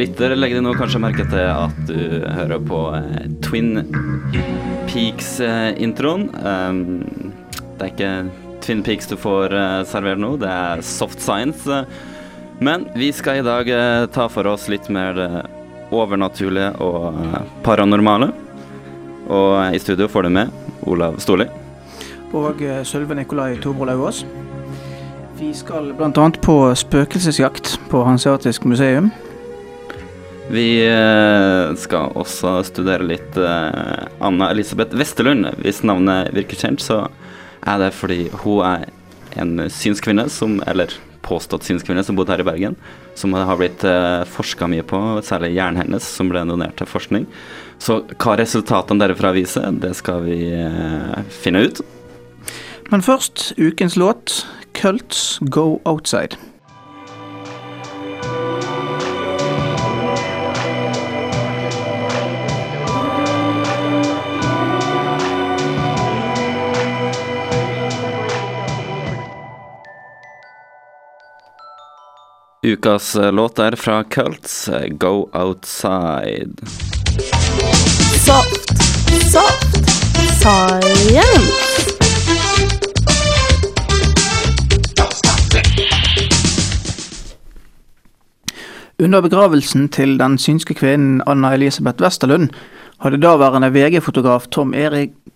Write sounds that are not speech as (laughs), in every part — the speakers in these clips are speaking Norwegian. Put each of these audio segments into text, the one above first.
lytter legger du nå kanskje merke til at du hører på eh, Twin Peaks-introen. Um, det er ikke Twin Peaks du får eh, servert nå, det er soft science. Men vi skal i dag eh, ta for oss litt mer det overnaturlige og eh, paranormale. Og eh, i studio får du med Olav Storli. og eh, Sølve Nikolai Torbro Lauvås. Vi skal bl.a. på spøkelsesjakt på Hanseatisk museum. Vi eh, skal også studere litt eh, Anna Elisabeth Westerlund. Hvis navnet virker kjent, så er det fordi hun er en synskvinne som Eller påstått synskvinne som bodde her i Bergen. Som har blitt uh, forska mye på, særlig hjernen hennes, som ble donert til forskning. Så hva resultatene derfra viser, det skal vi eh, finne ut. Men først ukens låt, 'Cults Go Outside'. Ukas eh, låt er fra Cults, eh, 'Go Outside'. Soft, soft, science. Under begravelsen til den synske kvinnen Anna Elisabeth Westerlund hadde daværende VG-fotograf Tom,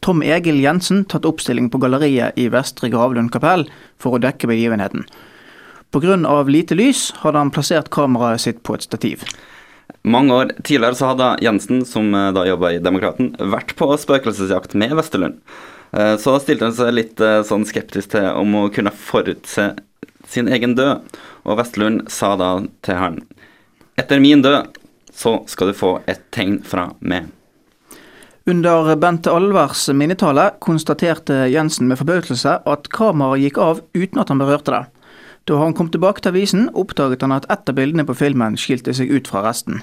Tom Egil Jensen tatt oppstilling på galleriet i Vestre Gravlund kapell for å dekke begivenheten. Pga. lite lys hadde han plassert kameraet sitt på et stativ. Mange år tidligere så hadde Jensen, som eh, da jobba i Demokraten, vært på spøkelsesjakt med Vesterlund. Eh, Så stilte han seg litt eh, sånn skeptisk til om å kunne forutse sin egen død, og Vestlund sa da til han Etter min død så skal du få et tegn fra meg. Under Bente Alvers minnetale konstaterte Jensen med forbauselse at kameraet gikk av uten at han berørte det. Da han kom tilbake til avisen, oppdaget han at ett av bildene på filmen skilte seg ut fra resten.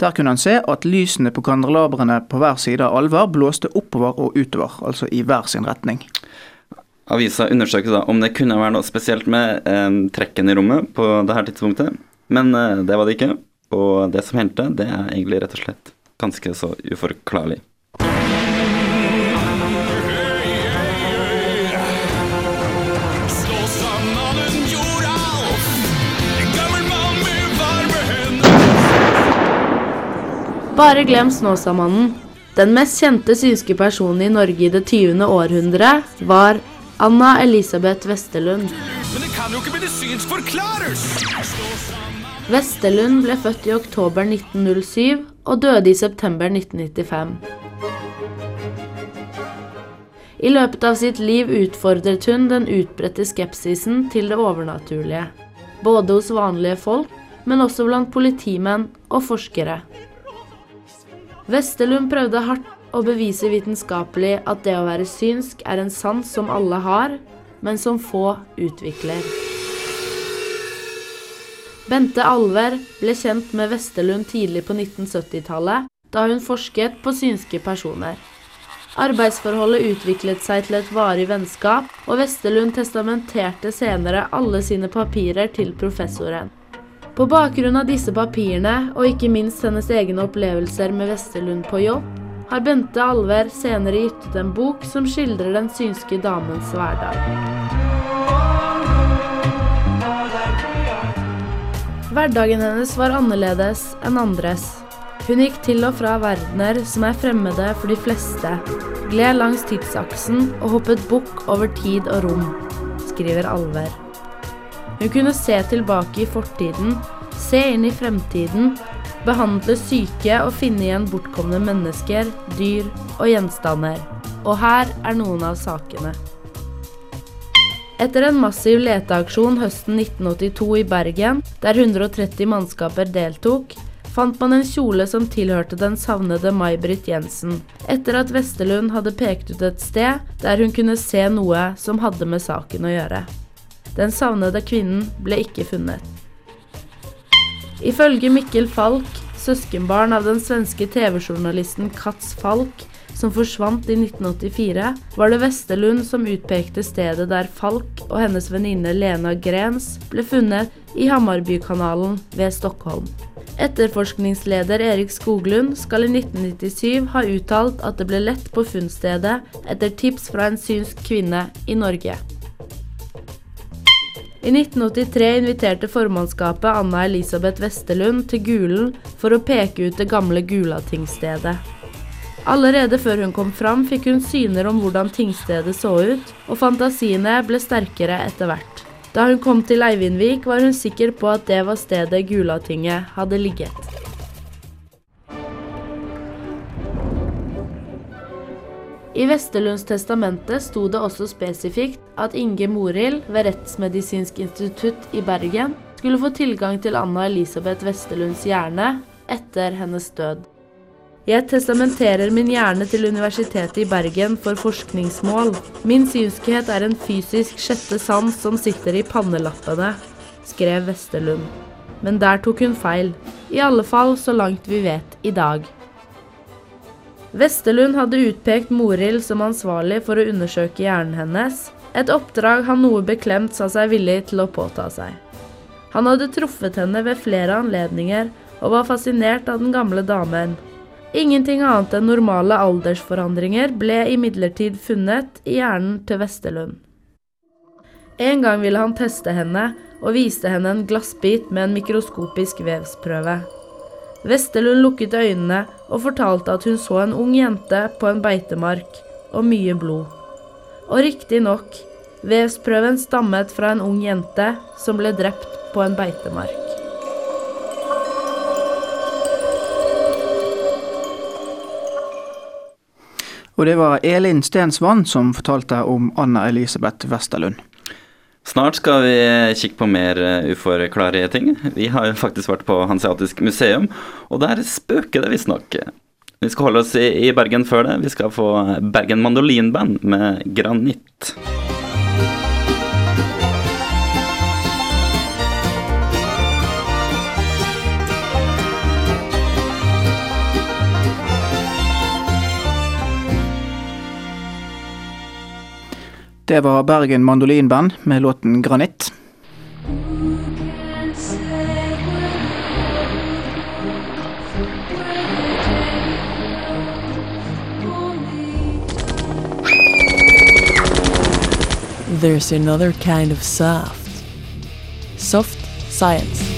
Der kunne han se at lysene på kandelabrene på hver side av Alver blåste oppover og utover, altså i hver sin retning. Avisa undersøkte da om det kunne være noe spesielt med eh, trekken i rommet på det her tidspunktet, men eh, det var det ikke. Og det som hendte, det er egentlig rett og slett ganske så uforklarlig. Bare glem Snåsamannen. Den mest kjente synske personen i Norge i det 20. århundre var Anna Elisabeth Westerlund. Men det kan jo ikke medisinsk forklares. Westerlund ble født i oktober 1907 og døde i september 1995. I løpet av sitt liv utfordret hun den utbredte skepsisen til det overnaturlige. Både hos vanlige folk, men også blant politimenn og forskere. Westerlund prøvde hardt å bevise vitenskapelig at det å være synsk er en sans som alle har, men som få utvikler. Bente Alver ble kjent med Westerlund tidlig på 1970-tallet, da hun forsket på synske personer. Arbeidsforholdet utviklet seg til et varig vennskap, og Westerlund testamenterte senere alle sine papirer til professoren. På bakgrunn av disse papirene, og ikke minst hennes egne opplevelser med Vesterlund på jobb, har Bente Alver senere gitt ut en bok som skildrer den synske damens hverdag. Hverdagen hennes var annerledes enn andres. Hun gikk til og fra verdener som er fremmede for de fleste, gled langs tidsaksen og hoppet bukk over tid og rom, skriver Alver. Hun kunne se tilbake i fortiden, se inn i fremtiden behandle syke og finne igjen bortkomne mennesker, dyr og gjenstander. Og her er noen av sakene. Etter en massiv leteaksjon høsten 1982 i Bergen, der 130 mannskaper deltok, fant man en kjole som tilhørte den savnede May-Britt Jensen, etter at Vestelund hadde pekt ut et sted der hun kunne se noe som hadde med saken å gjøre. Den savnede kvinnen ble ikke funnet. Ifølge Mikkel Falk, søskenbarn av den svenske TV-journalisten Katz Falk, som forsvant i 1984, var det Vesterlund som utpekte stedet der Falk og hennes venninne Lena Grens ble funnet i Hammarbykanalen ved Stockholm. Etterforskningsleder Erik Skoglund skal i 1997 ha uttalt at det ble lett på funnstedet etter tips fra en synsk kvinne i Norge. I 1983 inviterte formannskapet Anna Elisabeth Westerlund til Gulen for å peke ut det gamle Gulatingstedet. Allerede før hun kom fram, fikk hun syner om hvordan tingstedet så ut, og fantasiene ble sterkere etter hvert. Da hun kom til Eivindvik, var hun sikker på at det var stedet Gulatinget hadde ligget. I Westerlunds testamente sto det også spesifikt at Inge Morild ved Rettsmedisinsk institutt i Bergen skulle få tilgang til Anna Elisabeth Westerlunds hjerne etter hennes død. Jeg testamenterer min hjerne til Universitetet i Bergen for forskningsmål. Min synskhet er en fysisk sjette sans som sitter i pannelappene, skrev Westerlund. Men der tok hun feil. I alle fall så langt vi vet i dag. Westerlund hadde utpekt Morild som ansvarlig for å undersøke hjernen hennes, et oppdrag han noe beklemt sa seg villig til å påta seg. Han hadde truffet henne ved flere anledninger og var fascinert av den gamle damen. Ingenting annet enn normale aldersforandringer ble imidlertid funnet i hjernen til Vesterlund. En gang ville han teste henne og viste henne en glassbit med en mikroskopisk vevsprøve. Westerlund lukket øynene og fortalte at hun så en ung jente på en beitemark, og mye blod. Og riktignok, vevsprøven stammet fra en ung jente som ble drept på en beitemark. Og det var Elin Stensvann som fortalte om Anna Elisabeth Westerlund. Snart skal vi kikke på mer eh, uforklarlige ting. Vi har jo faktisk vært på Hanseatisk museum, og der spøker det visstnok. Vi skal holde oss i Bergen før det. Vi skal få Bergen Mandolinband med Granitt. Det var Bergen Mandolinband med låten 'Granitt'. There's another kind of soft. Soft science.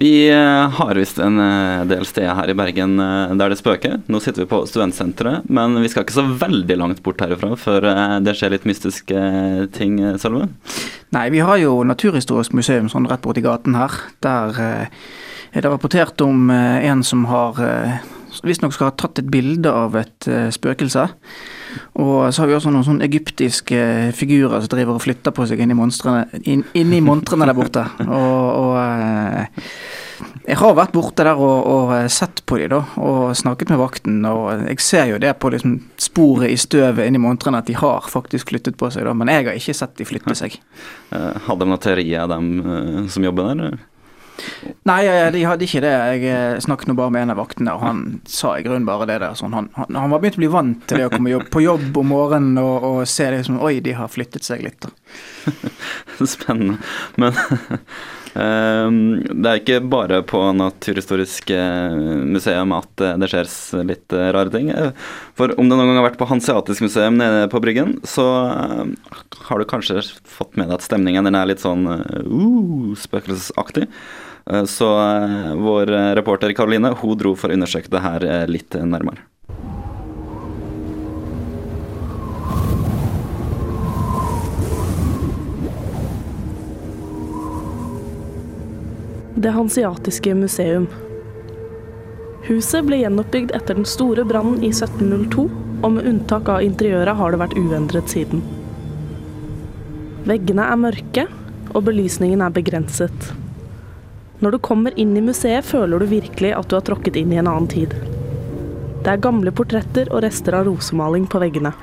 Vi eh, har visst en eh, del steder her i Bergen eh, der det spøker. Nå sitter vi på studentsenteret, men vi skal ikke så veldig langt bort herifra før det skjer litt mystiske ting, Sølve. Nei, vi har jo Naturhistorisk museum sånn rett borti gaten her. Der er det rapportert om en som har visstnok skal ha tatt et bilde av et spøkelse. Og så har vi også noen sånne egyptiske figurer som driver og flytter på seg inni monstrene, inn, inni montrene der borte. Og, og eh, jeg har vært borte der og, og eh, sett på de da, og snakket med vakten. Og jeg ser jo det på liksom sporet i støvet inni montrene at de har faktisk flyttet på seg, da. Men jeg har ikke sett de flytte seg. Eh, hadde de noen teori av dem som jobber der? Nei, de hadde ikke det. Jeg eh, snakket nå bare med en av vaktene, og han sa i grunnen bare det der. Sånn, han, han, han var begynt å bli vant til det å komme jobb, på jobb om morgenen og, og se som Oi, de har flyttet seg litt. (laughs) Spennende. Men (laughs) ehm, det er ikke bare på Naturhistorisk eh, museum at eh, det skjer litt rare ting. For om du noen gang har vært på Hanseatisk museum nede på Bryggen, så har du kanskje fått med deg at stemningen den er litt sånn uh, spøkelsesaktig. Eh, Så eh, vår eh, reporter Karoline hun dro for å undersøke det her litt nærmere. Det Hansiatiske museum. Huset ble gjenoppbygd etter den store brannen i 1702, og med unntak av interiøret har det vært uendret siden. Veggene er mørke, og belysningen er begrenset. Når du kommer inn i museet, føler du virkelig at du har tråkket inn i en annen tid. Det er gamle portretter og rester av rosemaling på veggene.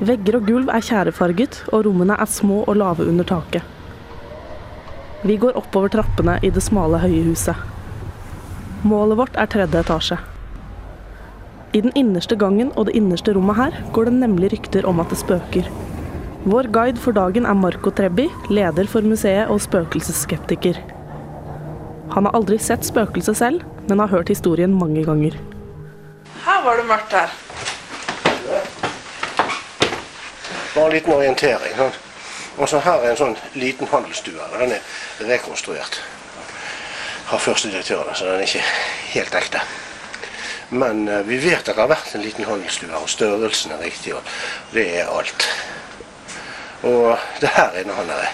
Vegger og gulv er tjærefarget, og rommene er små og lave under taket. Vi går oppover trappene i det smale, høye huset. Målet vårt er tredje etasje. I den innerste gangen og det innerste rommet her går det nemlig rykter om at det spøker. Vår guide for dagen er Marco Trebbi, leder for museet og spøkelsesskeptiker. Han har aldri sett spøkelset selv, men har hørt historien mange ganger. Her var det mørkt her. Bare en liten orientering. Sånn. Og så her er en sånn liten handelsstue. Den er rekonstruert av første direktøren, så den er ikke helt ekte. Men eh, vi vet at det har vært en liten handelsstue, og størrelsen er riktig. og Det er alt. Og det her inne han er.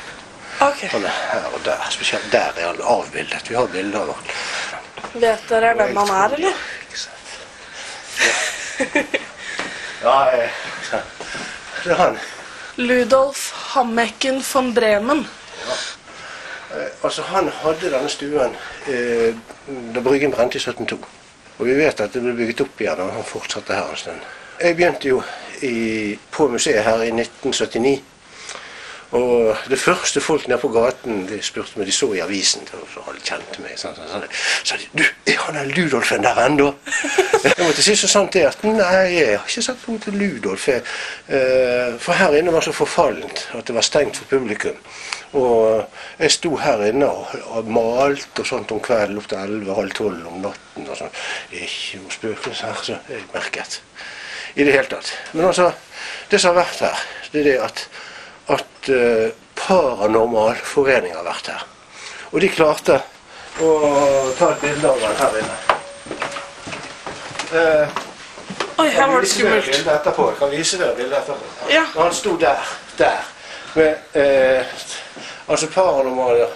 Han er her og der. Spesielt der er han avbildet. Vi har bilder av han. Vet dere hvem han er, eller? (laughs) Ja, eh, det er han. Ludolf Hammecken von Bremen. Ja. Altså, han hadde denne stuen eh, da Bryggen brente i 1702. Og vi vet at det ble bygget opp igjen, og han fortsatte her en stund. Jeg begynte jo i, på museet her i 1979. Og det første folk nede på gaten de spurte meg, de så i avisen, så alle kjente meg, sånn, sånn, sånn. sa de, du, er han der Ludolfen der ennå? (laughs) Jeg måtte si så sant det at nei, jeg har ikke sett noe til Ludolf. Jeg, eh, for her inne var så forfallent at det var stengt for publikum. Og jeg sto her inne og, og malte og sånt om kvelden opp til 11-halv 12 om natten. og sånn. Ikke noe spøkelse her, så jeg merket. I det hele tatt. Men altså, det som har vært her, det er det at, at paranormale foreninger har vært her. Og de klarte å ta et bilde av den her inne. Eh, Oi, her var det skummelt. Jeg kan vise dere bildet etterpå. Ja. Han sto der. Der. Med, eh, altså paranormale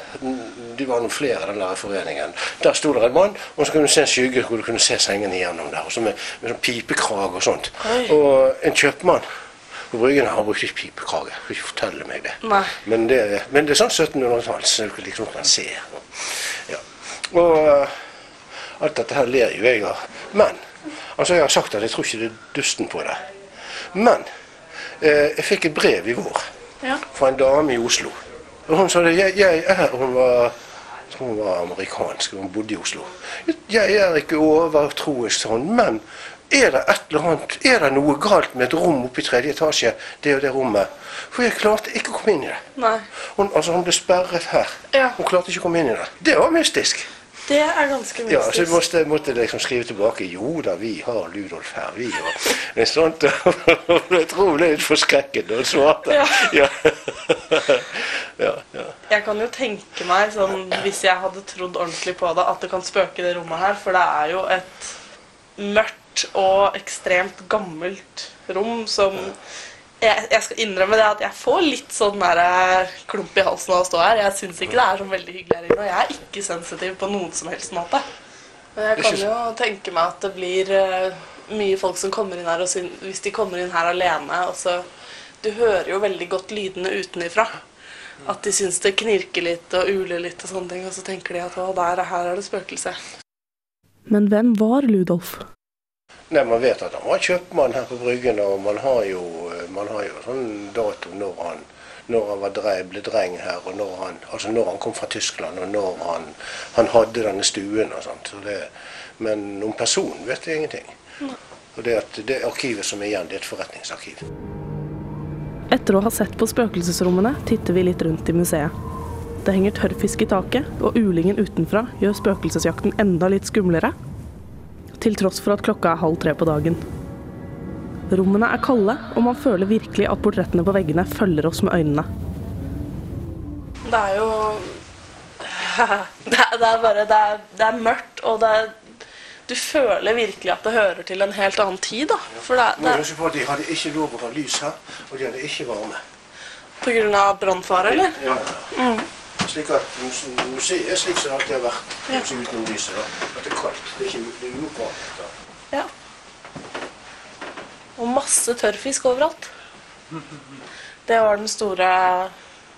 De var noen flere i den der foreningen. Der sto det en mann, og så kunne du se en skygge hvor du kunne se sengen igjennom der. Og så med, med sånn pipekrag og sånt. Oi. Og en kjøpmann Bryggen har brukt ikke pipekrage. Kan ikke fortelle meg det. Men det, men det er sånn 1700-tall, så du liksom kan se. Ja. Og eh, alt dette her ler jo jeg av. Men altså jeg har sagt at jeg tror ikke det er dusten på det. Men eh, jeg fikk et brev i vår Ja. fra en dame i Oslo. Og hun sa det, jeg, jeg er Hun var jeg tror hun var amerikansk, hun bodde i Oslo. Jeg er ikke overtroisk sånn, men er det et eller annet, er det noe galt med et rom oppe i tredje etasje, det og det rommet? For jeg klarte ikke å komme inn i det. Nei. Hun, altså, hun ble sperret her. Ja. Hun klarte ikke å komme inn i det. Det var mystisk. Det er ganske mystisk. Ja, så jeg måtte, måtte liksom skrive tilbake Jo da, vi har Ludolf her, vi. Og sånt, jeg (laughs) tror hun ble litt forskrekket da hun svarte. Ja. Ja. (laughs) ja, ja. Jeg kan jo tenke meg, sånn, hvis jeg hadde trodd ordentlig på det, at det kan spøke i det rommet her. For det er jo et mørkt og ekstremt gammelt rom som jeg, jeg skal innrømme det at jeg får litt sånn der, eh, klump i halsen av å stå her. Jeg syns ikke det er så veldig hyggelig her inne, og jeg er ikke sensitiv på noen som helst måte. Men jeg kan jo tenke meg at det blir eh, mye folk som kommer inn her, og syn- hvis de kommer inn her alene og så, Du hører jo veldig godt lydene utenifra. At de syns det knirker litt og uler litt, og sånne ting, og så tenker de at å, der, her er det spøkelse. Men hvem var Ludolf? Nei, Man vet at han var kjøpmann her på Bryggen, og man har jo, man har jo sånn dato når han, når han var dreng, ble dreng her, og når han, altså når han kom fra Tyskland, og når han, han hadde denne stuen og sånt. Så det, men om personen vet jeg ingenting. Og det, at det arkivet som er igjen, det er et forretningsarkiv. Etter å ha sett på spøkelsesrommene, titter vi litt rundt i museet. Det henger tørrfisk i taket, og ulingen utenfra gjør spøkelsesjakten enda litt skumlere. Til tross for at klokka er halv tre på dagen. Rommene er kalde, og man føler virkelig at portrettene på veggene følger oss med øynene. Det er jo (laughs) Det er, det er bare det er, det er mørkt, og det er Du føler virkelig at det hører til en helt annen tid, da. For det, det huske på at De hadde ikke lov å ha lys her, og de hadde ikke varme. på grunn av brannfare, eller? Ja, Mm. Slik at museet er slik som det alltid har vært. Ja. Utenom lyset. da. At det er kaldt. Det er ikke det er uoppvarmet. da. Ja. Og masse tørrfisk overalt. Det var den store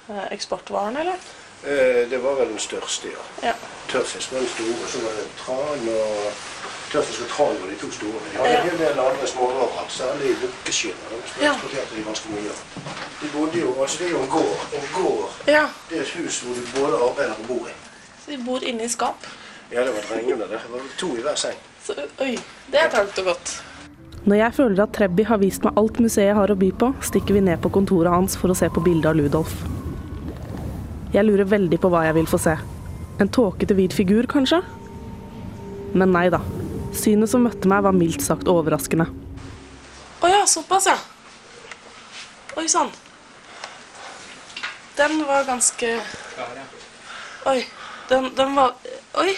eh, eksportvaren, eller? Eh, Det var vel den største, ja. Ja. Tørrfisk var den store, så var det tran og Tran var de to store. De hadde Ja. en hel del andre småvarer, særlig lukkeskinner. De eksporterte de ganske mye. De bodde jo, altså Det er jo en gård. En gård Ja. det er et hus hvor du både arbeider og bor i. Så de bor inne i skap. Ja, det var drengene der. Det var to i hver seng. Så, oi, det er trangt og godt. Når jeg føler at Trebby har vist meg alt museet har å by på, stikker vi ned på kontoret hans for å se på bildet av Ludolf. Jeg lurer veldig på hva jeg vil få se. En tåkete hvit figur, kanskje? Men nei da. Synet som møtte meg, var mildt sagt overraskende. Å ja, såpass, ja. Oi sann. Den var ganske Oi. Den, den var Oi.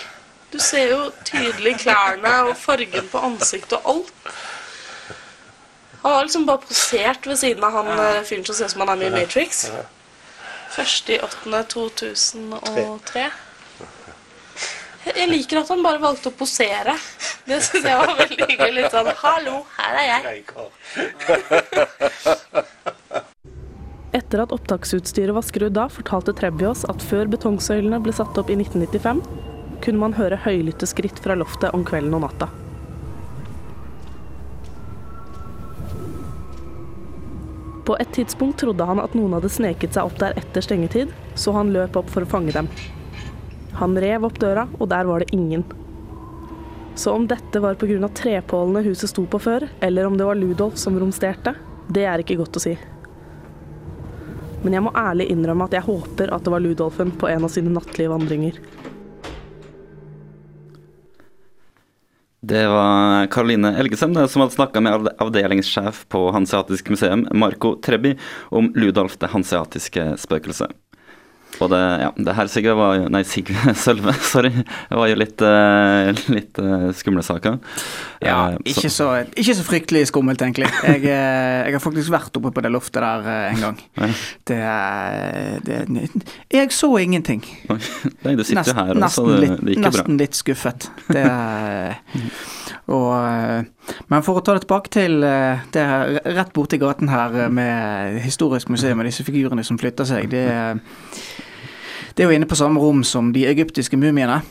Du ser jo tydelig klærne og fargen på ansiktet og alt. Han har liksom bare posert ved siden av han eh, fyren som ser ut som han er med i Matrix. Første i åttende 2003. Jeg liker at han bare valgte å posere. Det syns jeg var veldig hyggelig. Litt sånn 'hallo, her er jeg'. (laughs) Etter at opptaksutstyret var skrudd av, fortalte Trebby at før betongsøylene ble satt opp i 1995, kunne man høre høylytte skritt fra loftet om kvelden og natta. På et tidspunkt trodde han at noen hadde sneket seg opp der etter stengetid, så han løp opp for å fange dem. Han rev opp døra, og der var det ingen. Så om dette var pga. trepålene huset sto på før, eller om det var Ludolf som romsterte, det er ikke godt å si. Men jeg må ærlig innrømme at jeg håper at det var Ludolfen på en av sine nattlige vandringer. Det var Karoline Elgesem som hadde snakka med avdelingssjef på Hanseatisk museum, Marco Trebbi, om Ludolf det hanseatiske spøkelset. Og det, ja, det her Sigve var Nei, Sigve (laughs) Sølve, sorry. Det var jo litt, eh, litt eh, skumle saker. Ja, Eh, ikke så, ikke så fryktelig skummelt, egentlig. Jeg, jeg har faktisk vært oppe på det loftet der en gang. Det, det Jeg så ingenting. (laughs) Nei, du sitter jo her, og så nesten, det, litt, nesten litt skuffet. Det (laughs) og, eh, men for å ta det tilbake til eh, det her, rett borti gaten her eh, med Historisk museum og disse figurene som flytter seg, det, det er jo inne på samme rom som de egyptiske mumiene.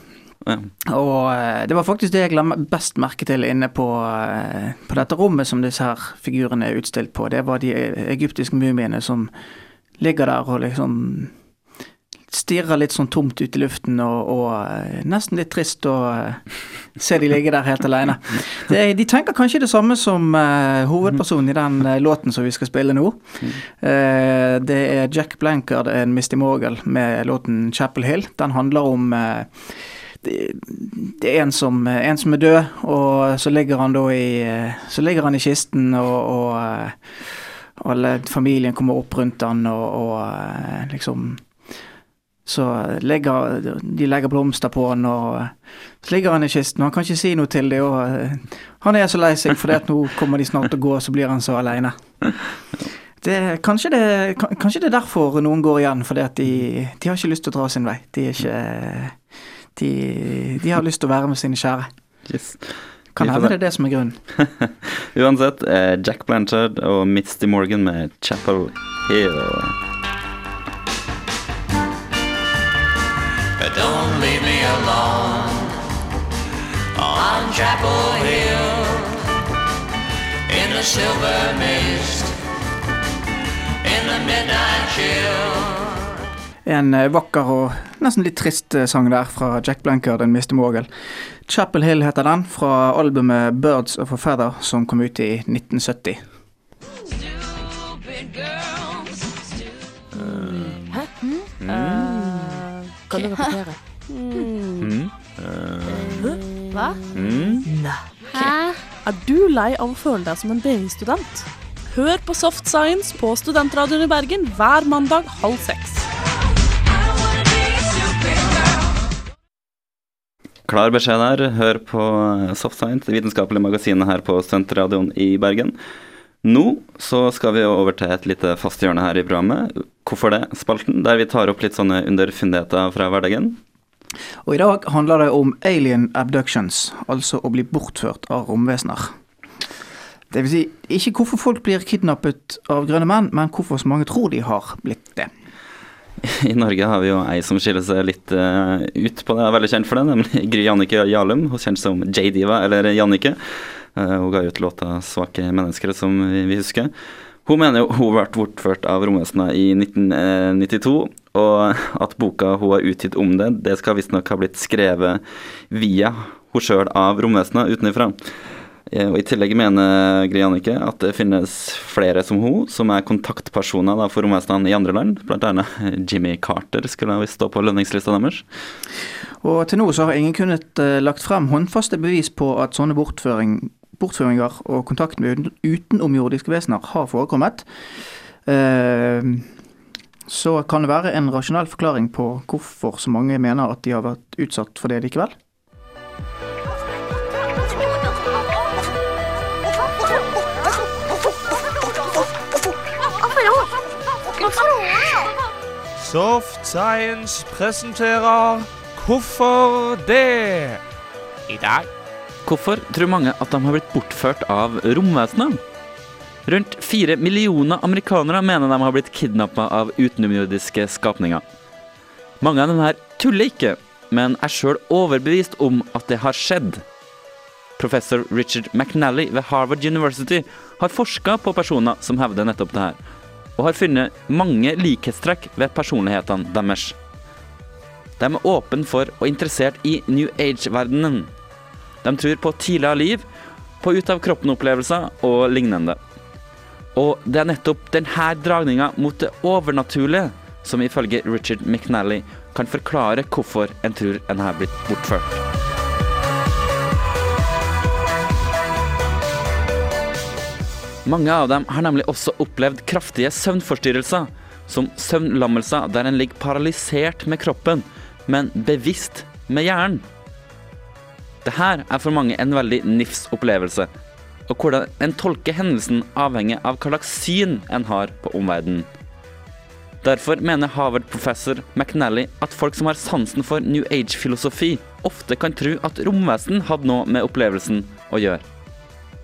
Ja. Og det var faktisk det jeg la best merke til inne på, på dette rommet som disse her figurene er utstilt på. Det var de egyptiske mumiene som ligger der og liksom stirrer litt sånn tomt ut i luften og, og eh, nesten litt trist å eh, se de ligge der helt alene. De, de tenker kanskje det samme som uh, hovedpersonen i den uh, låten som vi skal spille nå. Uh, det er Jack Blankard en Misty Morgel med låten Chapel Hill. Den handler om det, det er en som, en som er død, og så ligger han da i Så ligger han i kisten, og, og alle familien kommer opp rundt han, og, og liksom Så legger, de legger blomster på han, og så ligger han i kisten, og han kan ikke si noe til det, og eh, han er så lei seg, for nå kommer de snart til å gå, så blir han så aleine. Kanskje, det, kanskje det er derfor noen går igjen, fordi at de, de har ikke lyst til å dra sin vei. De ikke de, de har lyst til å være med sine kjære. Yes. Kan hende det er det som er grunnen. (laughs) Uansett, eh, Jack Blanchard og Misty Morgan med Chapel Hill. On Chapel Hill in the silver mist, in the midnight chill. En eh, vakker og nesten litt trist eh, sang der fra Jack Blanker, 'Den miste Morgel. Chapel Hill heter den, fra albumet Birds of a Feather, som kom ut i 1970. Hæ? Eh, kan du repetere? Mm. Hva? Mm. Hæ? Er du lei av å føle deg som en BI-student? Hør på Soft Science på Studentradioen i Bergen hver mandag halv seks. Klar beskjed der. Hør på Soft Science, det vitenskapelige magasinet her på Studentradioen i Bergen. Nå så skal vi over til et lite fast hjørne her i programmet. Hvorfor det-spalten, der vi tar opp litt sånne underfundigheter fra hverdagen. Og i dag handler det om alien abductions, altså å bli bortført av romvesener. Det vil si, ikke hvorfor folk blir kidnappet av grønne menn, men hvorfor så mange tror de har blitt det. (laughs) I Norge har vi jo ei som skiller seg litt uh, ut på det, er veldig kjent for det, nemlig (laughs) Gry Jannike Jarlum. Hun kjent som J-Diva, eller Jannike. Uh, hun ga ut låta 'Svake mennesker', som vi, vi husker. Hun mener jo hun ble bortført av romvesener i 1992, og at boka hun har utgitt om det, det skal visstnok ha blitt skrevet via hun sjøl av romvesenet utenfra. Eh, og I tillegg mener Grianike at det finnes flere som hun, som er kontaktpersoner da, for romvesenene i andre land. Blant annet Jimmy Carter skulle visst stå på lønningslista deres. Og til nå så har ingen kunnet uh, lagt frem håndfaste bevis på at sånne bortføring, bortføringer og kontakt med utenomjordiske vesener har forekommet. Uh, så kan det være en rasjonell forklaring på hvorfor så mange mener at de har vært utsatt for det likevel. Soft Science presenterer Hvorfor det? I dag. Hvorfor tror mange at de har blitt bortført av romvesener? Rundt fire millioner amerikanere mener de har blitt kidnappa av utenomjordiske skapninger. Mange av dem her tuller ikke, men er sjøl overbevist om at det har skjedd. Professor Richard McNally ved Harvard University har forska på personer som hevder nettopp det her og har funnet mange likhetstrekk ved personlighetene deres. De er åpne for og interessert i New Age-verdenen. De tror på tidligere liv, på ut-av-kroppen-opplevelser og lignende. Og det er nettopp denne dragninga mot det overnaturlige som ifølge Richard McNally kan forklare hvorfor en tror en har blitt bortført. Mange av dem har nemlig også opplevd kraftige søvnforstyrrelser, som søvnlammelser der en ligger paralysert med kroppen, men bevisst med hjernen. Dette er for mange en veldig nifs opplevelse, og hvordan en tolker hendelsen avhenger av hva slags syn en har på omverdenen. Derfor mener Harvard-professor McNally at folk som har sansen for New Age-filosofi, ofte kan tro at romvesen hadde noe med opplevelsen å gjøre.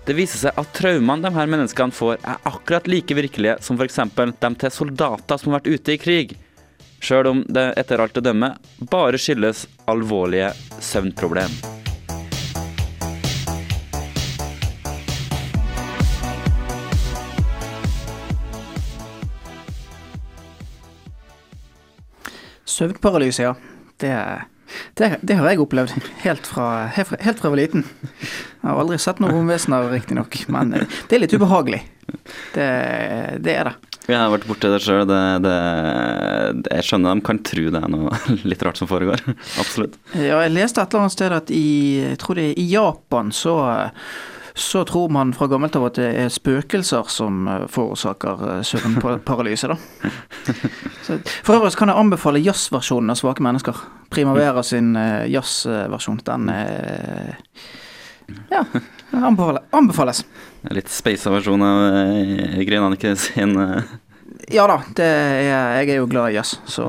Det viser seg at traumene de her menneskene får, er akkurat like virkelige som f.eks. dem til soldater som har vært ute i krig, sjøl om det etter alt å dømme bare skyldes alvorlige søvnproblem. Søvnparalyse, ja. Det det, det, har jeg opplevd helt fra, helt fra, helt fra jeg var liten. Jeg har aldri sett noen romvesener, riktignok, men eh, det er litt ubehagelig. Det, det er det. Jeg har vært borti det sjøl. Jeg skjønner de kan tro det er noe (laughs) litt rart som foregår. (laughs) Absolutt. Ja, jeg leste et eller annet sted at i, jeg tror det er i Japan så så tror man fra gammelt av at det er spøkelser som eh, forårsaker eh, søvnparalyse, (laughs) da. Så, for øvrig kan jeg anbefale jazzversjonen av Svake mennesker. Primavera sin uh, jazzversjon. Den er ja, anbefales. anbefales. Litt speisa versjon av uh, Grenanike sin. Ja da, er, jeg er jo glad i jazz, så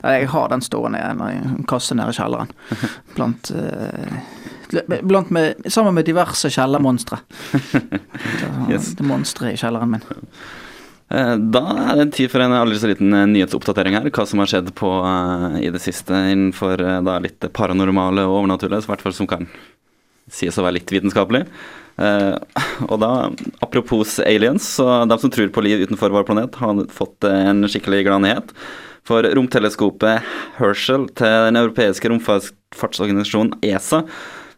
jeg har den stående i en kasse nede i kjelleren. (laughs) Blant blant med, sammen med diverse kjellermonstre. (laughs) yes. Monstre i kjelleren min. Eh, da er det tid for en aldri så liten eh, nyhetsoppdatering her. Hva som har skjedd på, uh, i det siste innenfor da litt paranormale og overnaturlige, i hvert fall som kan sies å være litt vitenskapelig. Uh, og da, apropos aliens, så de som tror på liv utenfor vår planet, har fått en skikkelig glad nyhet. For romteleskopet Herschel til den europeiske romfartsorganisasjonen ESA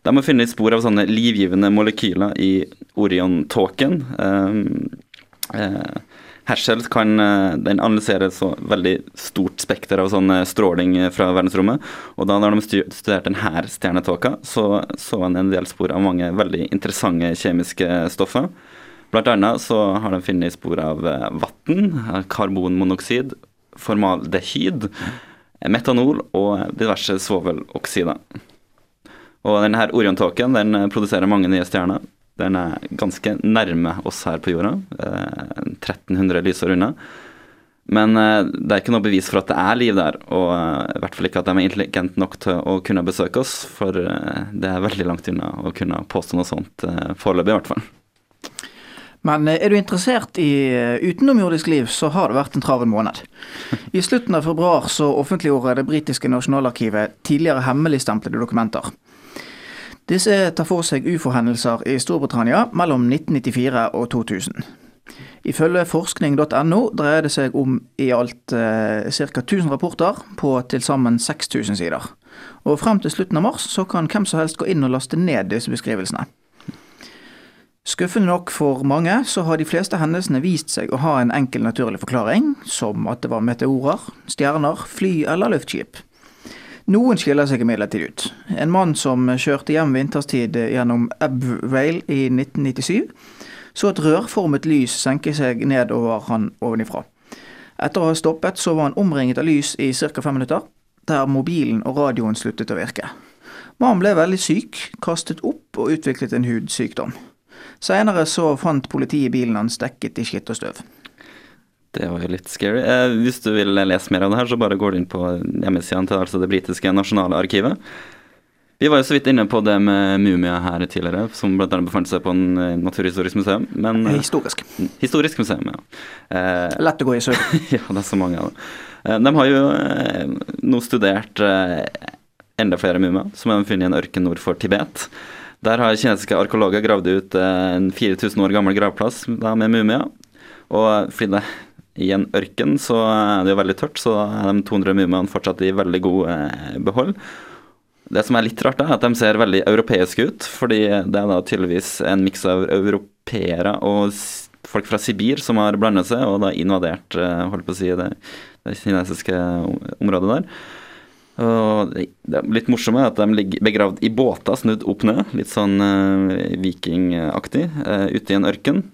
de har funnet spor av sånne livgivende molekyler i Orion-tåken. Uh, uh, Herschel kan uh, den analysere så veldig stort spekter av sånn stråling fra verdensrommet. Og da de studerte denne stjernetåka, så så han en del spor av mange veldig interessante kjemiske stoffer. Blant annet så har de funnet spor av vann, karbonmonoksid, formaldehyd, metanol og diverse svoveloksider. Og denne her Orion-tåken den eh, produserer mange nye stjerner. Den er ganske nærme oss her på jorda. 1300 eh, lysår unna. Men eh, det er ikke noe bevis for at det er liv der, og i hvert fall ikke at de er intelligente nok til å kunne besøke oss, for det er veldig langt unna å kunne påstå noe sånt foreløpig, i hvert fall. Men er du interessert i utenomjordisk liv, så har det vært en travel måned. I slutten av februar så offentliggjorde det britiske nasjonalarkivet tidligere hemmeligstemplede dokumenter. Disse tar for seg ufo-hendelser i Storbritannia mellom 1994 og 2000. Ifølge forskning.no dreier det seg om i alt eh, ca. 1000 rapporter på til sammen 6000 sider. Og frem til slutten av mars så kan hvem som helst gå inn og laste ned disse beskrivelsene. Skuffende nok for mange, så har de fleste hendelsene vist seg å ha en enkel naturlig forklaring, som at det var meteorer, stjerner, fly eller luftskip. Noen skiller seg imidlertid ut. En mann som kjørte hjem vinterstid gjennom Abvale i 1997, så et rørformet lys senke seg ned over han ovenifra. Etter å ha stoppet, så var han omringet av lys i ca. fem minutter, der mobilen og radioen sluttet å virke. Mannen ble veldig syk, kastet opp og utviklet en hudsykdom. Senere så fant politiet bilen hans dekket i skitt og støv. Det var jo litt scary. Eh, hvis du vil lese mer av det her, så bare går du inn på hjemmesidene til altså det britiske nasjonale arkivet. Vi var jo så vidt inne på det med mumia her tidligere, som annet befant seg på en eh, naturhistorisk museum. Men, eh, Historisk. Historisk museum, ja. Eh, Lett å gå i søk. (laughs) ja, det er så mange av dem. Eh, De har jo eh, nå studert eh, enda flere mumier, som er funnet i en ørken nord for Tibet. Der har kinesiske arkeologer gravd ut eh, en 4000 år gammel gravplass da, med mumier. Og fordi det i en ørken så er det jo veldig tørt, så er de 200 mumiene fortsatt i veldig god eh, behold. Det som er litt rart, er at de ser veldig europeiske ut, fordi det er da tydeligvis en miks av europeere og folk fra Sibir som har blandet seg og da invadert eh, holdt på å si, det, det kinesiske området der. Og det litt morsomme er at de ligger begravd i båter snudd opp ned, litt sånn eh, vikingaktig, ute i en ørken.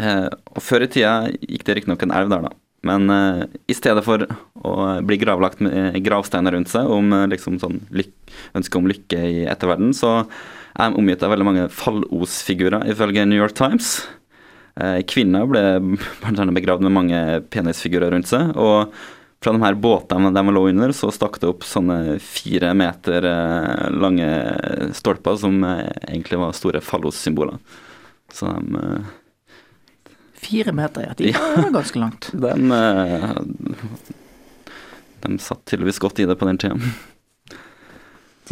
Eh, og før i tida gikk det riktignok en elv der, da. Men uh, i stedet for å bli gravlagt med gravsteiner rundt seg om uh, liksom sånn lyk ønske om lykke i etterverden, så er de omgitt av veldig mange fallosfigurer, ifølge New York Times. Uh, kvinner ble bl.a. begravd med mange penisfigurer rundt seg. og fra de her båtene de lå under, så stakk det opp sånne fire meter eh, lange stolper som eh, egentlig var store fallossymboler. Så de eh, Fire meter, ja. De var ganske langt. (laughs) De, eh, de satt tydeligvis godt i det på den tida.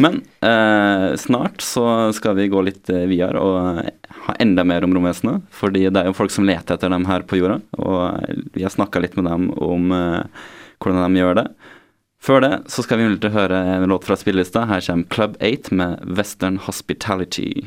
Men eh, snart så skal vi gå litt eh, videre og ha enda mer om romvesenet. Fordi det er jo folk som leter etter dem her på jorda, og vi har snakka litt med dem om eh, hvordan de gjør det. Før det så skal vi høre en låt fra spillelista. Her kommer Club 8 med Western Hospitality.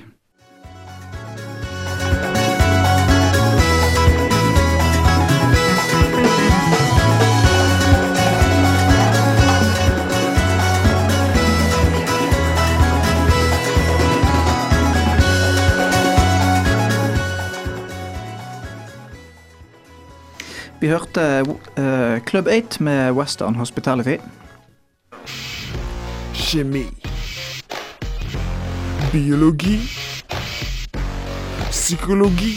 Vi hørte uh, Club 8 med Western Hospitality. Kjemi. Biologi. Psykologi.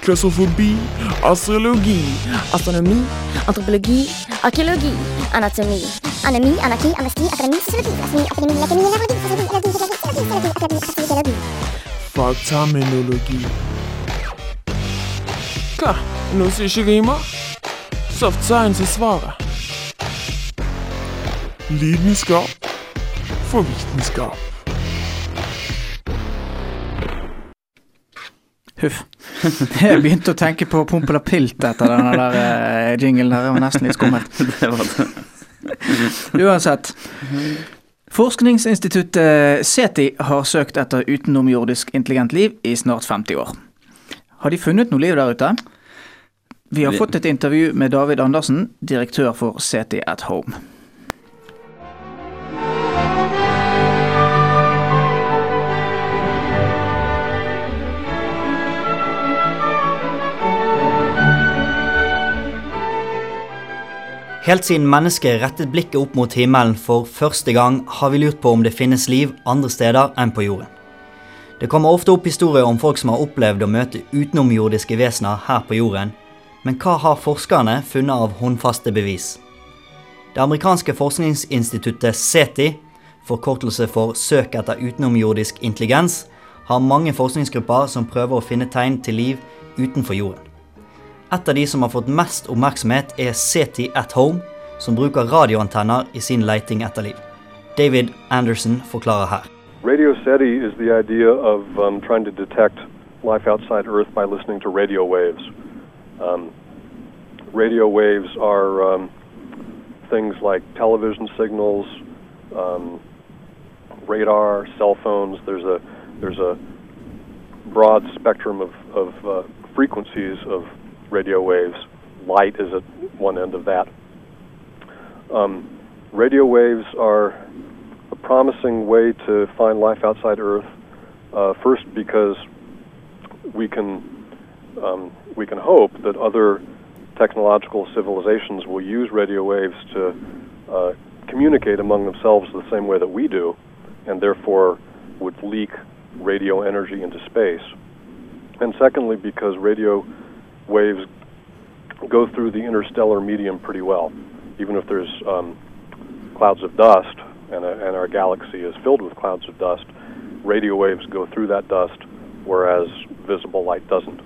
Klaustrofobi. Astrologi. Astronomi, antropologi, arkeologi, anatomi, anemi, anarki, anesti, akademi, sosiologi, filosofi, akademi, lekemi, nevrologi, fysiologi, biologi, psykologi, psykologi, akademi, astrologi, Fagterminologi. Hva? Noe som ikke rimer? Soft science er svaret. Lidenskap for vitenskap. Huff. Jeg begynte å tenke på Pompel og Pilt etter den der eh, jinglen der. Det var nesten litt skummelt. (laughs) Det var det. Uansett. Forskningsinstituttet SETI har søkt etter utenomjordisk intelligent liv i snart 50 år. Har de funnet noe liv der ute? Vi har fått et intervju med David Andersen, direktør for City at Home. Helt siden mennesket rettet blikket opp mot himmelen for første gang, har vi lurt på om det finnes liv andre steder enn på jorden. Det kommer ofte opp historier om folk som har opplevd å møte utenomjordiske vesener her på jorden, Men hva har forskerne funnet av håndfaste bevis? Det amerikanske forskningsinstituttet SETI, forkortelse for Søk etter utenomjordisk intelligens, har mange forskningsgrupper som prøver å finne tegn til liv utenfor jorden. Et av de som har fått mest oppmerksomhet, er SETI at Home, som bruker radioantenner i sin leiting etter liv. David Anderson forklarer her. Radio SETI is the idea of um, trying to detect life outside Earth by listening to radio. Um, radio waves are um, things like television signals, um, radar, cell phones. There's a there's a broad spectrum of, of uh, frequencies of radio waves. Light is at one end of that. Um, radio waves are a promising way to find life outside Earth. Uh, first, because we can um, we can hope that other technological civilizations will use radio waves to uh, communicate among themselves the same way that we do, and therefore would leak radio energy into space. And secondly, because radio waves go through the interstellar medium pretty well, even if there's um, clouds of dust and, a, and our galaxy is filled with clouds of dust, radio waves go through that dust, whereas visible light doesn't.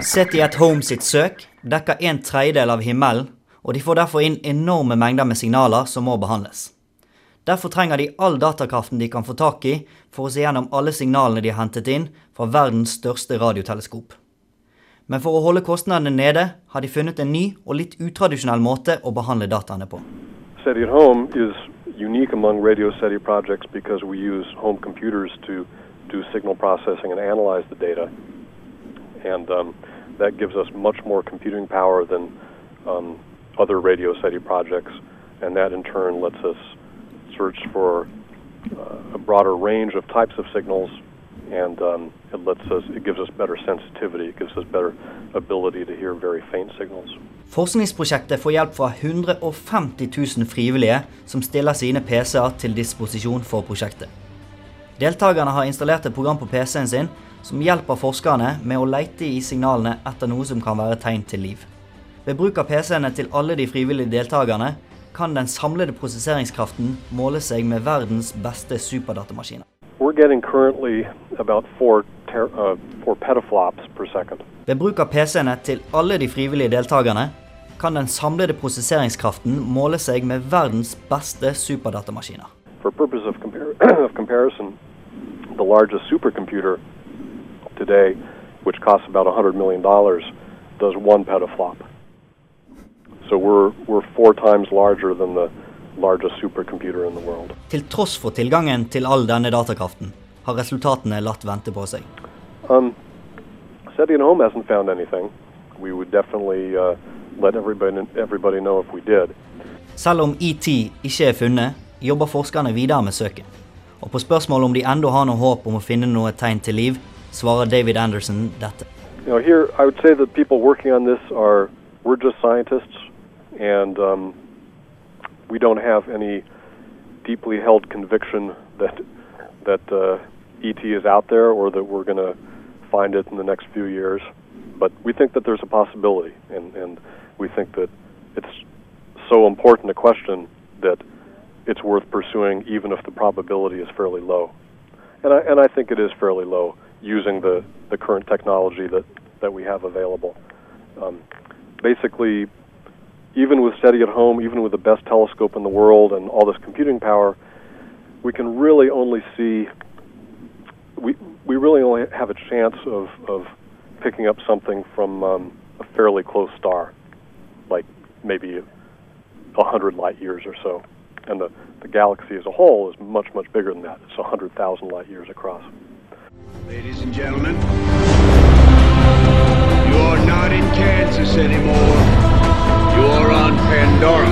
SETI at Home sitt søk dekker en tredjedel av himmelen, og de får derfor inn enorme mengder med signaler som må behandles. Derfor trenger de all datakraften de kan få tak i for å se gjennom alle signalene de har hentet inn fra verdens største radioteleskop. Men for å holde kostnadene nede har de funnet en ny og litt utradisjonell måte å behandle dataene på. SETI at Home is unique among radio SETI projects because we use home computers to do signal processing and analyze the data. And um, that gives us much more computing power than um, other radio SETI projects. And that in turn lets us search for uh, a broader range of types of signals. And um, it lets us, it gives us better sensitivity. It gives us better ability to hear very faint signals. Forskningsprosjektet får hjelp fra 150 000 frivillige som stiller sine PC-er til disposisjon for prosjektet. Deltakerne har installert et program på PC-en sin som hjelper forskerne med å leite i signalene etter noe som kan være tegn til liv. Ved bruk av PC-ene til alle de frivillige deltakerne kan den samlede prosesseringskraften måle seg med verdens beste superdatamaskiner. Uh. Ved bruk av PC-ene til alle de frivillige deltakerne kan den samlede prosesseringskraften måle seg med verdens beste superdatamaskiner. For purpose of, compar- (coughs) of comparison, the largest supercomputer today, which costs about $100 million, does one petaflop. So we're, we're four times larger than the largest supercomputer in the world. Til tross for tilgangen til all denne datakraften har resultatene latt vente på seg. Um, SETI at home hasn't found anything. We would definitely uh, let everybody, everybody know if we did. Selv om ET ikke er funnet, jobber forskerne videre med søket. Og på spørsmål om de ennå har noe håp om å finne noe tegn til liv, svarer David Anderson dette. You know, here I would say that people working on this are we're just scientists, and um, we don't have any deeply held conviction that that uh, ET is out there or that we're going to find it in the next few years. But we think that there's a possibility, and, and we think that it's so important a question that it's worth pursuing, even if the probability is fairly low. And I, and I think it is fairly low using the, the current technology that, that we have available. Um, basically, even with SETI at home, even with the best telescope in the world and all this computing power, we can really only see, we, we really only have a chance of, of picking up something from um, a fairly close star, like maybe a hundred light years or so. And the, the galaxy as a whole is much, much bigger than that. It's 100,000 light years across. Ladies and gentlemen, you're not in Kansas anymore. You're on Pandora.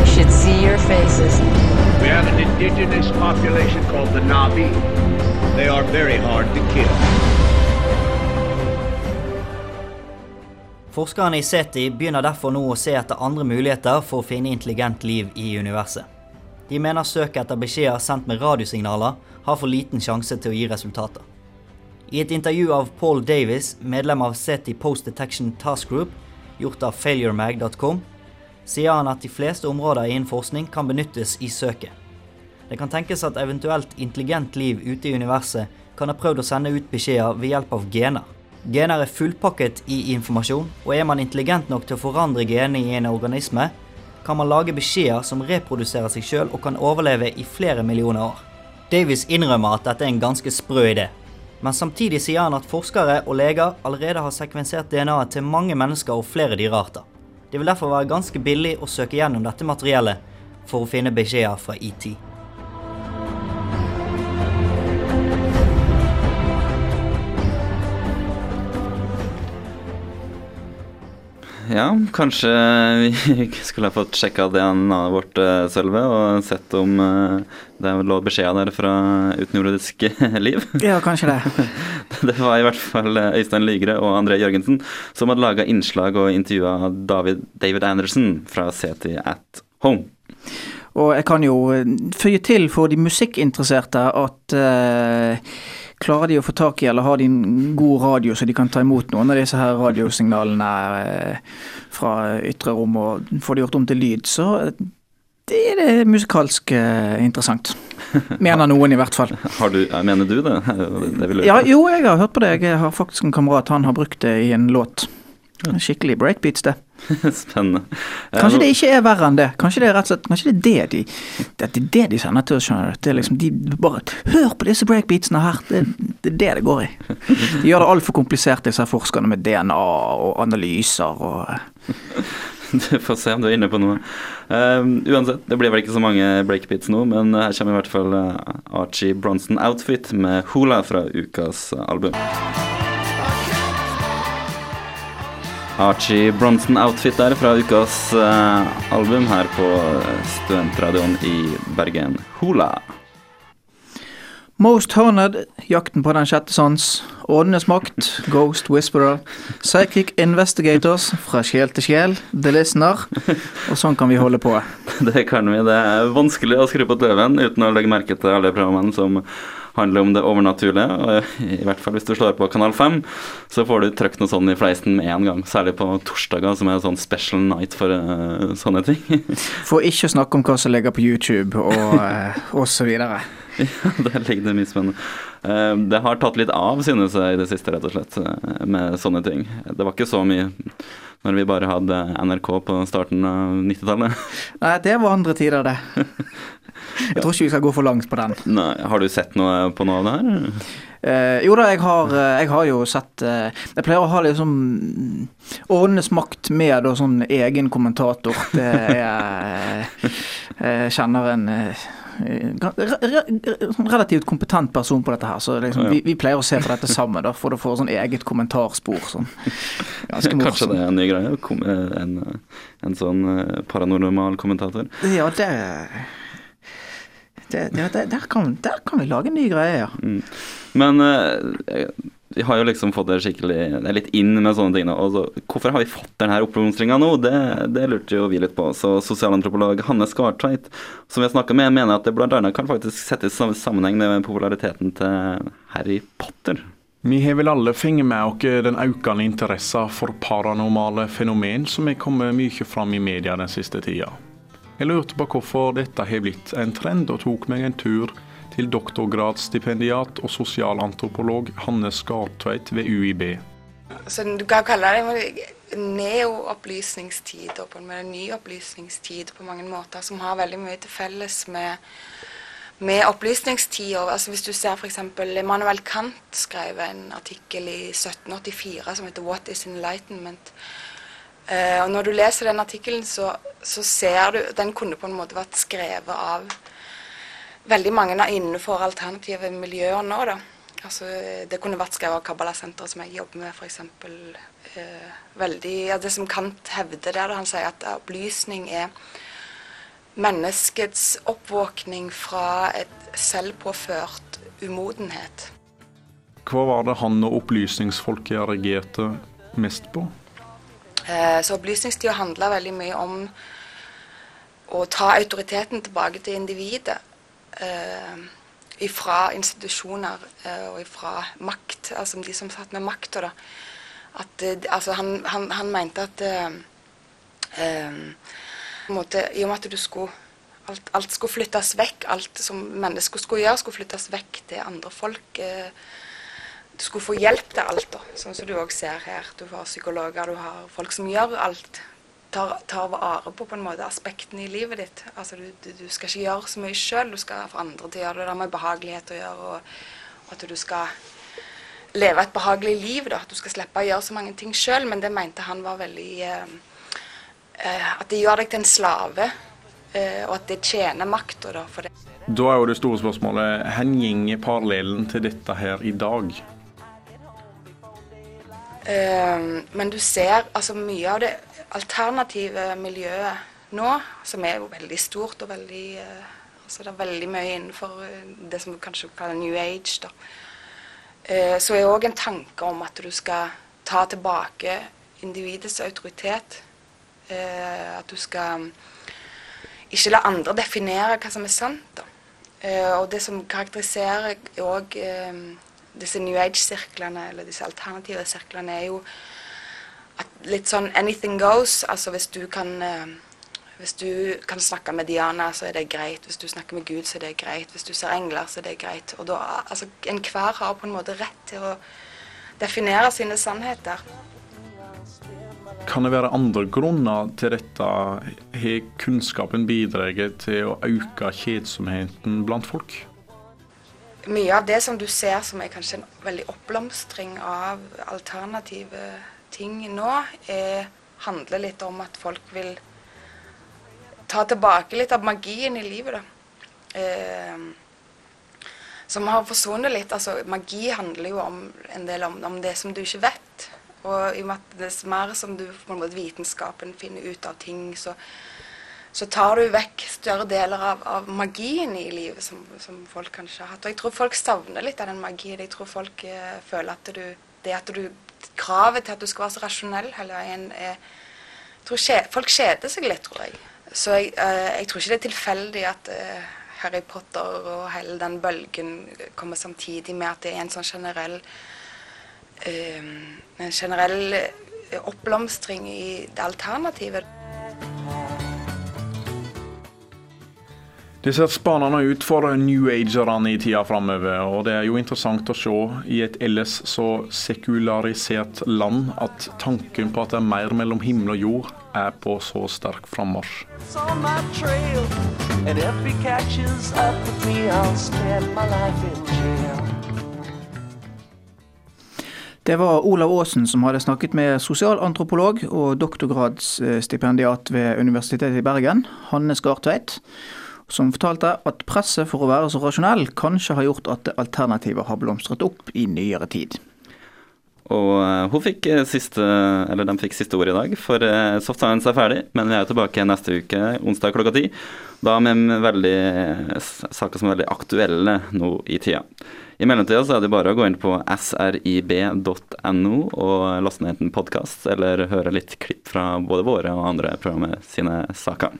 You should see your faces. We have an indigenous population called the Navi. They are very hard to kill. Forskerne i SETI begynner derfor nå å se etter andre muligheter for å finne intelligent liv i universet. De mener søket etter beskjeder sendt med radiosignaler har for liten sjanse til å gi resultater. I et intervju av Paul Davis, medlem av SETI Post Detection Task Group, gjort av failuremag.com, sier han at de fleste områder innen forskning kan benyttes i søket. Det kan tenkes at eventuelt intelligent liv ute i universet kan ha prøvd å sende ut beskjeder ved hjelp av gener. Gener er fullpakket i informasjon, og er man intelligent nok til å forandre genene i en organisme, kan man lage beskjeder som reproduserer seg sjøl og kan overleve i flere millioner år. Davies innrømmer at dette er en ganske sprø idé, men samtidig sier han at forskere og leger allerede har sekvensert DNA-et til mange mennesker og flere dyrearter. Det vil derfor være ganske billig å søke gjennom dette materiellet for å finne beskjeder fra ET. Ja, kanskje vi (laughs) skulle ha fått sjekka DNA-et vårt, eh, Sølve, og sett om eh, det lå beskjeder der fra utenjordisk (laughs) liv. Ja, kanskje det. (laughs) Det var i hvert fall eh, Øystein Lygre og André Jørgensen som hadde laga innslag og intervjua David, David Anderson fra CT at Home. Og jeg kan jo føye til for de musikkinteresserte at eh, klarer de å få tak i eller har de en god radio så de kan ta imot noen av disse her radiosignalene eh, fra ytre rom og får det gjort om til lyd, så det er det musikalsk eh, interessant. Mener noen, i hvert fall. (laughs) Har du, mener du det? det Ja, jo, jeg har hørt på det. Jeg har faktisk en kamerat, han har brukt det i en låt. Skikkelig breakbeats, det. (laughs) Spennende. Kanskje det ikke er verre enn det. Kanskje det er rett og slett Kanskje det er det de Det er det de sender til oss, skjønner du. Det er liksom de bare Hør på disse breakbeatsene her! Det, det er det det går i. De gjør det altfor komplisert, disse forskerne med DNA og analyser og (laughs) Du får se om du er inne på noe. Um, uansett, det blir vel ikke så mange breakbeats nå, men her kommer i hvert fall Archie Bronson Outfit med Hula fra ukas album. Archie Bronson Outfit der fra ukas uh, album her på studentradioen i Bergen. Hula. Most Horned, Jakten på den sjette sans, Åndenes makt, Ghost Whisperer, Psychic Investigators, Fra sjel til sjel, The Listener, og sånn kan vi holde på. (laughs) Det kan vi. Det er vanskelig å skru på TV-en uten å legge merke til alle programmene som handler om det overnaturlige. Og (laughs) I hvert fall hvis du slår på Kanal 5, så får du trykt noe sånn i fleisen med en gang. Særlig på torsdager, som er sånn special night for uh, sånne ting. (laughs) For ikke å snakke om hva som ligger på YouTube og, uh, og så videre. (laughs) Ja, der ligger det mye spennende. Uh, det har tatt litt av, synes jeg, i det siste, rett og slett, med sånne ting. Det var ikke så mye når vi bare hadde NRK på starten av 90-tallet. (laughs) Nei, det var andre tider, det. (laughs) Jeg tror ikke vi skal gå for langt på den. Nei, Har du sett noe på noe av det her? Eh, jo da, jeg har, jeg har jo sett eh, Jeg pleier å ha liksom Åndenes makt med og sånn egen kommentator. Det er Jeg kjenner en sånn relativt kompetent person på dette her, så liksom, Ja. vi, vi pleier å se på dette sammen da, for å få sånn eget kommentarspor. Sånn. Ganske Kanskje det er en ny greie? Eh, en, en sånn eh, paranormal kommentator? Ja, det det, det, det, der, kan, der kan vi lage en ny greie, ja. Mm. Men eh, vi har jo liksom fått det skikkelig Det er litt inn med sånne ting så, hvorfor har vi fått denne oppblomstringa nå? Det, det lurte jo vi litt på. Så sosialantropolog Hanne Skartveit, som vi har snakka med, mener at det bl.a. kan faktisk settes sammenheng med populariteten til Harry Potter. Vi har vel alle fått med oss den økende interessen for paranormale fenomen som er kommet mye fram i media den siste tida. Jeg lurte på hvorfor dette har blitt en trend, og tok meg en tur til doktorgradsstipendiat og sosialantropolog Hanne Skartveit ved UiB. Så du kan kalle det neo-opplysningstid, på en måte ny opplysningstid på mange måter, som har veldig mye til felles med, med opplysningstida. Altså hvis du ser f.eks. Emanuel Kant skrev en artikkel i 1784 som heter 'What is enlightenment'? Eh, og når du leser den artikkelen, så, så ser du Den kunne på en måte vært skrevet av veldig mange er innenfor alternative miljøer nå, da. Altså, det kunne vært skrevet av Kabbalah-senteret som jeg jobber med, f.eks. Eh, veldig, ja, det som Kant hevder der, da han sier at opplysning er menneskets oppvåkning fra et selvpåført umodenhet. Hva var det han og opplysningsfolket reagerte mest på? Eh, så opplysningstida handla veldig mye om å ta autoriteten tilbake til individet. Eh, ifra institusjoner eh, og ifra makt, altså de som satt med makta, da. At, eh, altså han, han, han mente at måte, I og med at du skulle alt, alt skulle flyttes vekk, alt som mennesker skulle gjøre, skulle flyttes vekk til andre folk. Du skulle få hjelp til alt, da, sånn som du òg ser her. Du har psykologer, du har folk som gjør alt. Tar, tar vare på på en måte aspektene i livet ditt. Altså Du, du, du skal ikke gjøre så mye sjøl, du skal få andre til å gjøre det. Det har med behagelighet å gjøre, og, at du skal leve et behagelig liv. da, At du skal slippe å gjøre så mange ting sjøl. Men det mente han var veldig eh, eh, At det gjør deg til en slave, eh, og at det tjener makta, da. For det. Da er jo det store spørsmålet hvor går parallellen til dette her i dag? Eh, men du ser altså mye av det alternative miljøet nå, som er jo veldig stort og veldig eh, altså Det er veldig mye innenfor eh, det som vi kanskje kaller New Age. da. Eh, så er òg en tanke om at du skal ta tilbake individets autoritet. At du skal ikke la andre definere hva som er sant. da. Og det som karakteriserer òg disse New Age-sirklene, eller disse alternative sirklene, er jo litt sånn anything goes. Altså hvis du kan eh, hvis du kan snakke med Diana, så er det greit. Hvis du snakker med Gud, så er det greit. Hvis du ser engler, så er det greit. Og da, altså, Enhver har på en måte rett til å definere sine sannheter. Kan det være andre grunner til dette? Har kunnskapen bidratt til å øke kjedsomheten blant folk? Mye av det som du ser som er kanskje en veldig oppblomstring av alternative ting nå, er, handler litt om at folk vil ta tilbake litt av magien i livet, da. Eh, som har forsvunnet litt. Altså, magi handler jo om en del om, om, det som du ikke vet. Og i og med at det er mer som du på en måte vitenskapen finner ut av ting, så, så tar du vekk større deler av, av magien i livet som, som, folk kanskje har hatt. Og jeg tror folk savner litt av den magien. Jeg tror folk eh, føler at du, det at du Kravet til at du skal være så rasjonell hele veien, er skje, Folk kjeder seg litt, tror jeg. Så jeg, uh, jeg, tror ikke det er tilfeldig at uh, Harry Potter og hele den bølgen kommer samtidig med at det er en sånn generell uh, en generell oppblomstring i det alternativet. Det ser spennende ut for new agerne i tida framover, og det er jo interessant å se i et ellers så sekularisert land at tanken på at det er mer mellom himmel og jord, er på så sterk frammarsj. Det var Olav Aasen som hadde snakket med sosialantropolog og doktorgradsstipendiat ved Universitetet i Bergen, Hanne Skartveit som fortalte at presset for å være så rasjonell kanskje har gjort at alternativet har blomstret opp i nyere tid. Og uh, hun fikk uh, siste, eller de fikk siste ord i dag, for uh, Soft Science er ferdig. Men vi er tilbake neste uke, onsdag klokka ti. Da med veldig, saker som er veldig aktuelle nå i tida. I mellomtida så er det bare å gå inn på srib.no og laste ned en podkast, eller høre litt klipp fra både våre og andre programmer sine saker.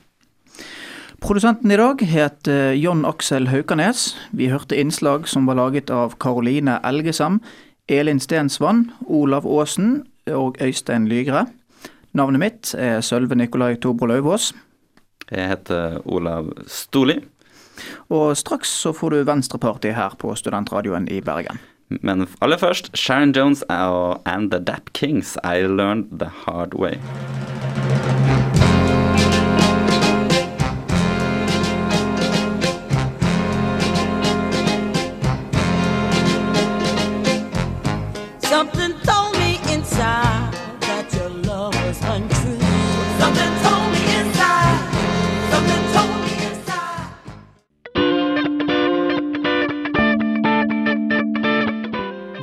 Produsenten i dag het eh, John Aksel Haukanes. Vi hørte innslag som var laget av Karoline Elgesam, Elin Stensvann, Olav Aasen og Øystein Lygre. Navnet mitt er Sølve Nikolai Tobro Lauvås. Jeg heter Olav Stoli. Og straks så får du Venstrepartiet her på Studentradioen i Bergen. Men aller først Sharon Jones and The Dap Kings, I Learned The Hard Way.